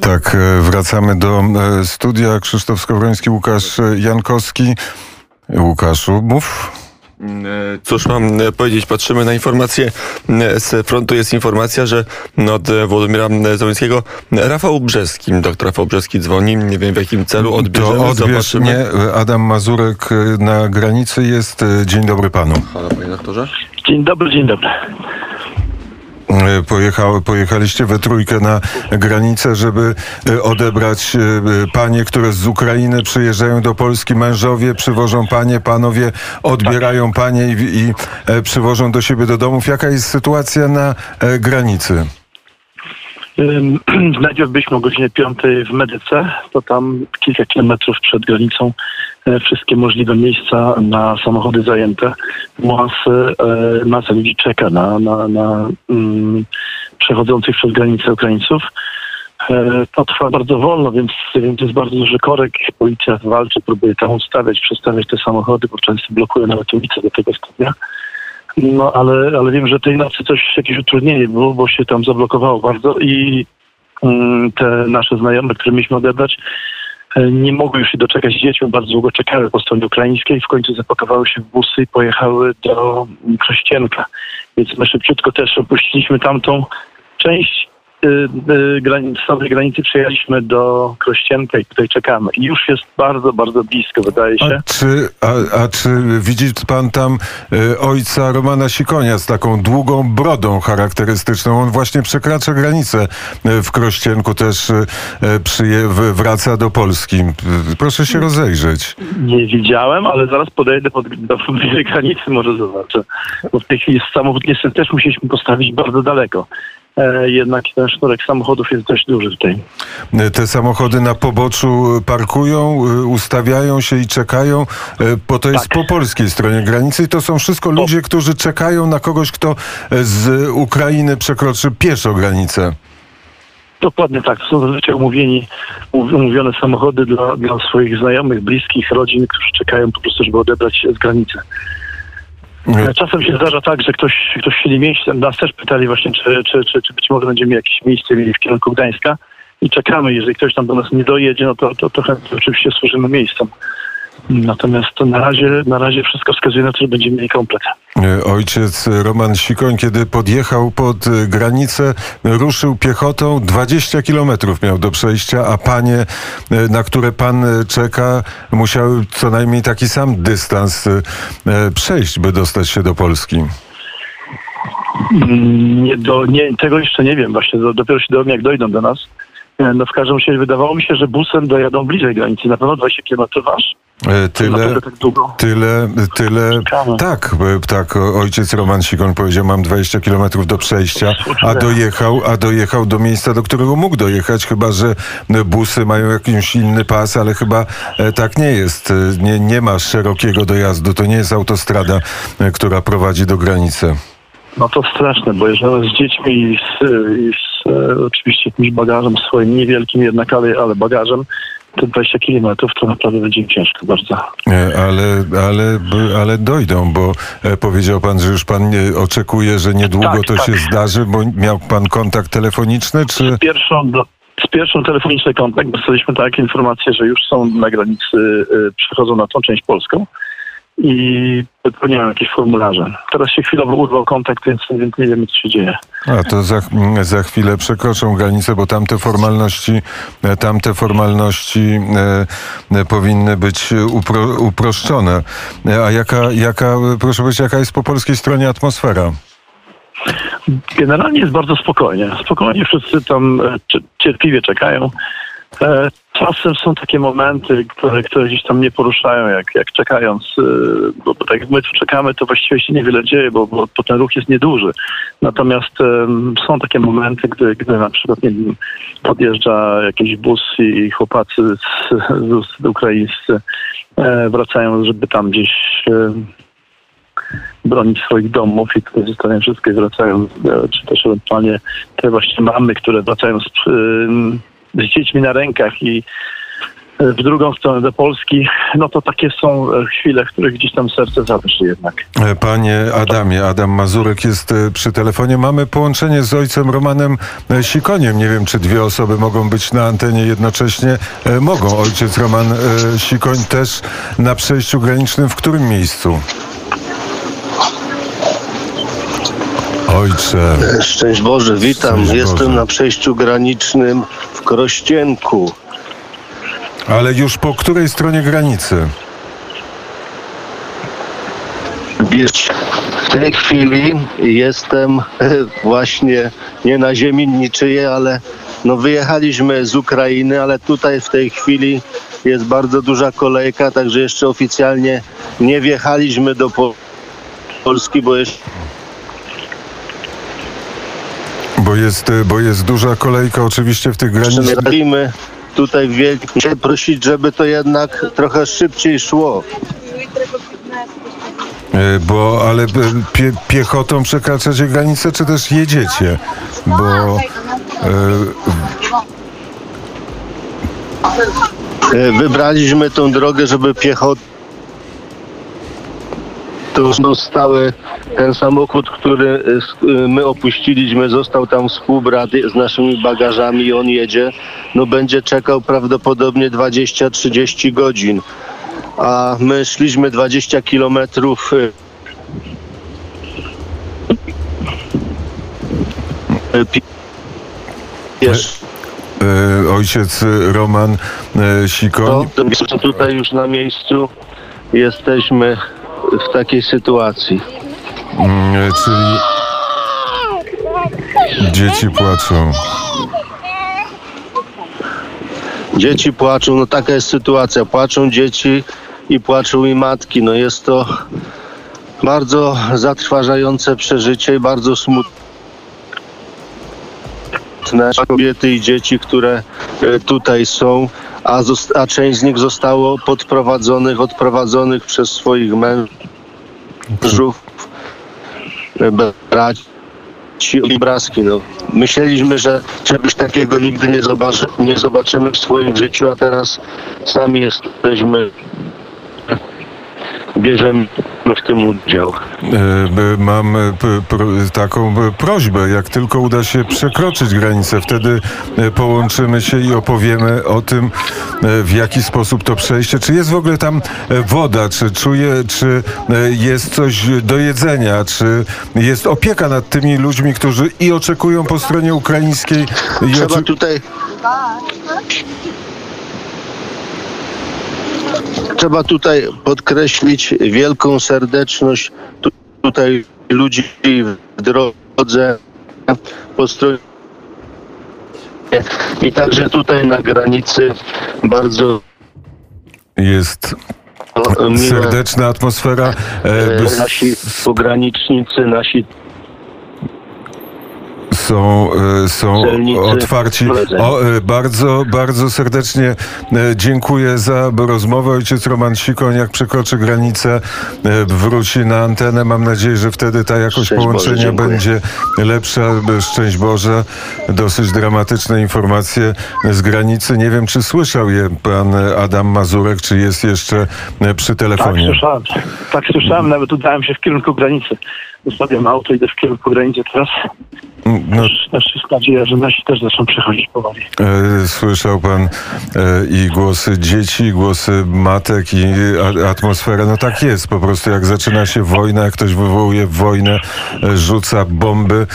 Tak, e, wracamy do e, studia. Krzysztof Skowroński, Łukasz Jankowski. Łukaszu, mów. Cóż mam powiedzieć, patrzymy na informacje z frontu. Jest informacja, że od Władimira Zełenskiego Rafał Brzeski, doktor Rafał Brzeski dzwoni, nie wiem w jakim celu, odbierzemy, to odbierz, zobaczymy. Nie, Adam Mazurek na granicy jest. Dzień dobry panu. Halo panie doktorze. Dzień dobry, dzień dobry. E, Pojechał, pojechaliście we trójkę na granicę, żeby e, odebrać e, panie, które z Ukrainy przyjeżdżają do Polski, mężowie przywożą panie, panowie odbierają panie i, i przywożą do siebie do domów. Jaka jest sytuacja na granicy? Najpierw byliśmy o godzinie 5 w Medyce, to tam kilka kilometrów przed granicą e, wszystkie możliwe miejsca na samochody zajęte. Masy, e, masa ludzi czeka na, na, na mm, przechodzących przez granicę Ukraińców. E, To trwa bardzo wolno, więc, więc jest bardzo duży korek. Policja walczy, próbuje tam ustawiać, przestawiać te samochody, bo często blokuje nawet ulicę do tego stopnia. No, ale, ale wiem, że tej nocy coś, jakieś utrudnienie było, bo się tam zablokowało bardzo i mm, te nasze znajome, które mieliśmy odebrać, e, nie mogły już się doczekać z bardzo długo czekały po stronie ukraińskiej, w końcu zapakowały się w busy i pojechały do Krościenka. Więc my szybciutko też opuściliśmy tamtą część granicy, samej granicy, przyjechaliśmy do Krościenka i tutaj czekamy. I już jest bardzo, bardzo blisko, wydaje się. A czy, a, a czy widzi pan tam e, ojca Romana Sikonia z taką długą brodą charakterystyczną? On właśnie przekracza granicę w Krościenku, też przyje, wraca do Polski. Proszę się rozejrzeć. Nie widziałem, ale zaraz podejdę pod, do granicy, może zobaczę. Bo w tej chwili samochód niestety też musieliśmy postawić bardzo daleko. E, jednak ten sznurek samochodów jest dość duży tutaj. E, Te samochody na poboczu parkują, e, ustawiają się i czekają, bo to jest Tak. po polskiej stronie granicy i to są wszystko ludzie, którzy czekają na kogoś, kto z Ukrainy przekroczy pieszo granicę. Dokładnie tak. To są zazwyczaj umówieni, umów- umówione samochody dla, dla swoich znajomych, bliskich, rodzin, którzy czekają po prostu, żeby odebrać się z granicy. E, Czasem się zdarza tak, że ktoś, ktoś nie mieści. Nas też pytali właśnie, czy, czy, czy, czy być może będziemy jakieś miejsce mieli w kierunku Gdańska i czekamy. Jeżeli ktoś tam do nas nie dojedzie, no to, to, to chętnie oczywiście służymy miejscem. Natomiast to na razie, na razie wszystko wskazuje na to, że będziemy mieli komplet. E, Ojciec Roman Sikoń, kiedy podjechał pod e, granicę, ruszył piechotą. 20 kilometrów miał do przejścia, a panie, e, na które pan czeka, musiały co najmniej taki sam dystans przejść, by dostać się do Polski. Mm, Nie, do, nie, tego jeszcze nie wiem. Właśnie do, dopiero się dowiem, jak dojdą do nas. No w każdym razie wydawało mi się, że busem dojadą bliżej granicy. Na pewno 20 km aż. E, Tyle, tak tyle, tyle. Czekamy. Tak, e, tak. Ojciec Roman Sikon powiedział, mam 20 kilometrów do przejścia, a dojechał, a dojechał do miejsca, do którego mógł dojechać, chyba że e, busy mają jakiś inny pas, ale chyba tak nie jest. Nie, nie ma szerokiego dojazdu. To nie jest autostrada, która prowadzi do granicy. No to straszne, bo jeżeli z dziećmi i z, i z oczywiście jakimś bagażem swoim, niewielkim jednak, ale, ale bagażem, te 20 km to naprawdę będzie ciężko bardzo. E, Ale, ale, ale dojdą, bo e, powiedział pan, że już pan oczekuje, że niedługo Tak, to tak. się zdarzy, bo miał pan kontakt telefoniczny, czy... Z pierwszą, do, z pierwszą telefoniczny kontakt dostaliśmy takie informacje, że już są na granicy, y, przechodzą na tą część polską i wypełniają jakieś formularze. Teraz się chwilowo urwał kontakt, więc, więc nie wiemy, co się dzieje. A to za, za chwilę przekroczą granicę, bo tamte formalności, tamte formalności e, e, powinny być upro, uproszczone. E, A jaka, jaka, proszę powiedzieć, jaka jest po polskiej stronie atmosfera? Generalnie jest bardzo spokojnie. Spokojnie wszyscy tam e, cie- cierpliwie czekają. E, Czasem są takie momenty, które, które gdzieś tam nie poruszają, jak, jak czekając, e, bo, bo tak jak my tu czekamy, to właściwie się niewiele dzieje, bo, bo, bo ten ruch jest nieduży. Natomiast em, są takie momenty, gdy, gdy na przykład nie podjeżdża jakiś bus i chłopacy z, z, z ukraińscy e, wracają, żeby tam gdzieś e, bronić swoich domów i tutaj zostawiają wszystko i wracają, e, czy też ewentualnie te właśnie mamy, które wracają z, ym, z dziećmi na rękach i e, w drugą stronę do Polski, no to takie są e, chwile, w których gdzieś tam serce zadrży jednak. E, Panie Adamie, Adam Mazurek jest przy telefonie. Mamy połączenie z ojcem Romanem Sikoniem. Nie wiem, czy dwie osoby mogą być na antenie jednocześnie. Mogą. Ojciec Roman Sikoń też na przejściu granicznym. W którym miejscu? Ojcze. Szczęść Boże, witam. Szczęść Jestem Boże. na przejściu granicznym Krościenku. Ale już po której stronie granicy? Wiesz, w tej chwili jestem e, właśnie nie na ziemi niczyjej, ale no wyjechaliśmy z Ukrainy, ale tutaj w tej chwili jest bardzo duża kolejka, także jeszcze oficjalnie nie wjechaliśmy do Pol- Polski, bo jeszcze Bo jest, e, bo jest duża kolejka oczywiście w tych granicznych... robimy tutaj wielkie prosić, żeby to jednak trochę szybciej szło. E, Bo, ale e, pie, piechotą przekraczacie granicę, czy też jedziecie? Bo e, E, Wybraliśmy tą drogę, żeby piechotą zostały ten samochód, który s- e, my opuściliśmy, został tam współbrany z naszymi bagażami i on jedzie. No będzie czekał prawdopodobnie 20-30 godzin. A my szliśmy 20 kilometrów e, e, e, ojciec Roman e, Sikoń. to, to tutaj już na miejscu jesteśmy w takiej sytuacji. Mm, Czyli dzieci płaczą. Dzieci płaczą, no taka jest sytuacja. Płaczą dzieci i płaczą i matki. No jest to bardzo zatrważające przeżycie i bardzo smutne. Kobiety i dzieci, które e, tutaj są, a, a część z nich zostało podprowadzonych, odprowadzonych przez swoich mężów, braci i obrazki. No. Myśleliśmy, że czegoś takiego nigdy nie, zobaczy, nie zobaczymy w swoim życiu, a teraz sami jesteśmy, bierzemy w tym udział. E, Mam e, taką e, prośbę, jak tylko uda się przekroczyć granicę, wtedy połączymy się i opowiemy o tym, w jaki sposób to przejście. Czy jest w ogóle tam woda, czy czuje, czy jest coś do jedzenia, czy jest opieka nad tymi ludźmi, którzy i oczekują po stronie ukraińskiej, i Trzeba oczy- tutaj. Trzeba tutaj podkreślić wielką serdeczność tu, tutaj ludzi w drodze po stronie i także tutaj na granicy bardzo jest serdeczna atmosfera. e, e, nasi pogranicznicy, nasi są, e, są otwarci. O, e, bardzo, bardzo serdecznie e, dziękuję za rozmowę. Ojciec Roman Sikoń, jak przekroczy granicę, wróci na antenę. Mam nadzieję, że wtedy ta jakość Szczęść Boże, połączenia dziękuję. będzie lepsza. Szczęść Boże. Dosyć dramatyczne informacje z granicy. Nie wiem, czy słyszał je pan Adam Mazurek, czy jest jeszcze przy Tak, telefonie. słyszałem. Tak, słyszałem, nawet udałem się w kierunku granicy. Zostawiam auto, idę w kierunku granicy teraz. No, Też jest nadzieja, że nasi też zaczną przechodzić powoli. E, Słyszał pan e, i głosy dzieci, i głosy matek i atmosfera. No tak jest, po prostu jak zaczyna się wojna, jak ktoś wywołuje wojnę, e, rzuca bomby,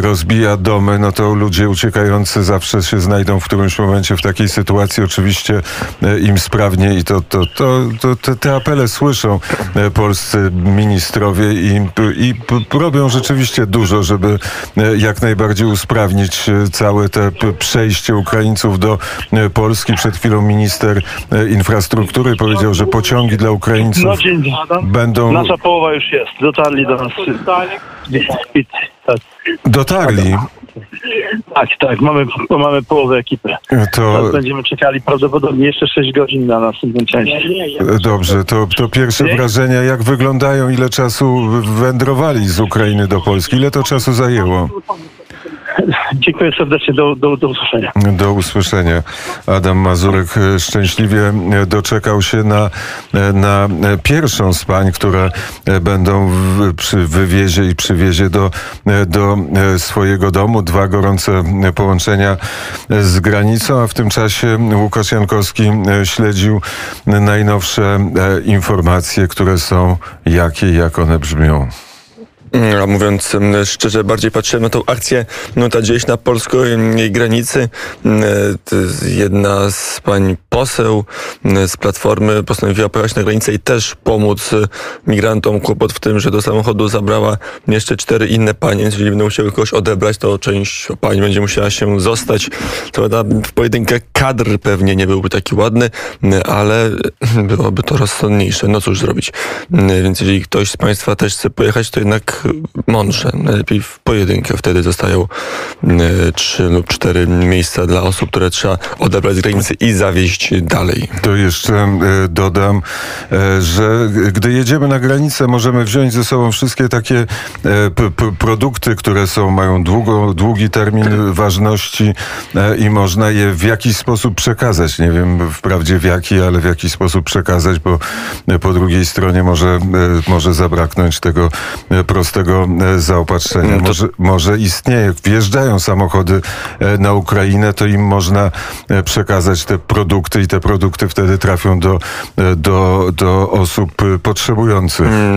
rozbija domy, no to ludzie uciekający zawsze się znajdą w którymś momencie w takiej sytuacji. Oczywiście im sprawniej i to, to, to, to te, te apele słyszą polscy ministrowie i, i p- robią rzeczywiście dużo, żeby e, jak najbardziej usprawnić e, całe te przejście Ukraińców do e, Polski. Przed chwilą minister infrastruktury powiedział, że pociągi dla No Ukraińców dzień dobry. będą Nasza połowa już jest. Dotarli do nas. I- dotarli. Tak, tak. Mamy, mamy połowę ekipy. To Teraz będziemy czekali prawdopodobnie jeszcze 6 godzin na następną część. dobrze, to, to pierwsze Nie? wrażenia, jak wyglądają, ile czasu wędrowali z Ukrainy do Polski, ile to czasu zajęło? Dziękuję serdecznie, do, do, do usłyszenia. Do usłyszenia. Adam Mazurek e, szczęśliwie e, doczekał się na, e, na pierwszą z pań, które będą w, przy wywiezie i przywiezie do, do swojego domu. Dwa gorące połączenia z granicą, a w tym czasie Łukasz Jankowski śledził najnowsze informacje, które są jakie, jak one brzmią. A mówiąc mm, szczerze, bardziej patrzyłem na tą akcję, no ta gdzieś na polskiej granicy. Mm, to jest Jedna z pań poseł mm, z Platformy postanowiła pojechać na granicę i też pomóc y, migrantom. Kłopot w tym, że do samochodu zabrała jeszcze cztery inne panie, jeżeli będą musiały kogoś odebrać, to część pań będzie musiała się zostać. To w pojedynkę kadr pewnie nie byłby taki ładny, mm, ale byłoby to rozsądniejsze. No cóż zrobić. Mm, Więc jeżeli ktoś z Państwa też chce pojechać, to jednak mądrze. Najlepiej w pojedynkę. Wtedy zostają mm, trzy lub cztery miejsca dla osób, które trzeba odebrać z granicy i zawieźć dalej. To jeszcze e, dodam, e, że gdy jedziemy na granicę, możemy wziąć ze sobą wszystkie takie e, produkty, które są, mają długo, długi termin ważności e, i można je w jakiś sposób przekazać. Nie wiem wprawdzie w jaki, ale w jakiś sposób przekazać, bo e, po drugiej stronie może, e, może zabraknąć tego e, prostego e, zaopatrzenia. Mm, to- Może, może istnieje. Wjeżdżają samochody e, na Ukrainę, to im można e, przekazać te produkty i te produkty wtedy trafią do, do, do osób potrzebujących. Mm,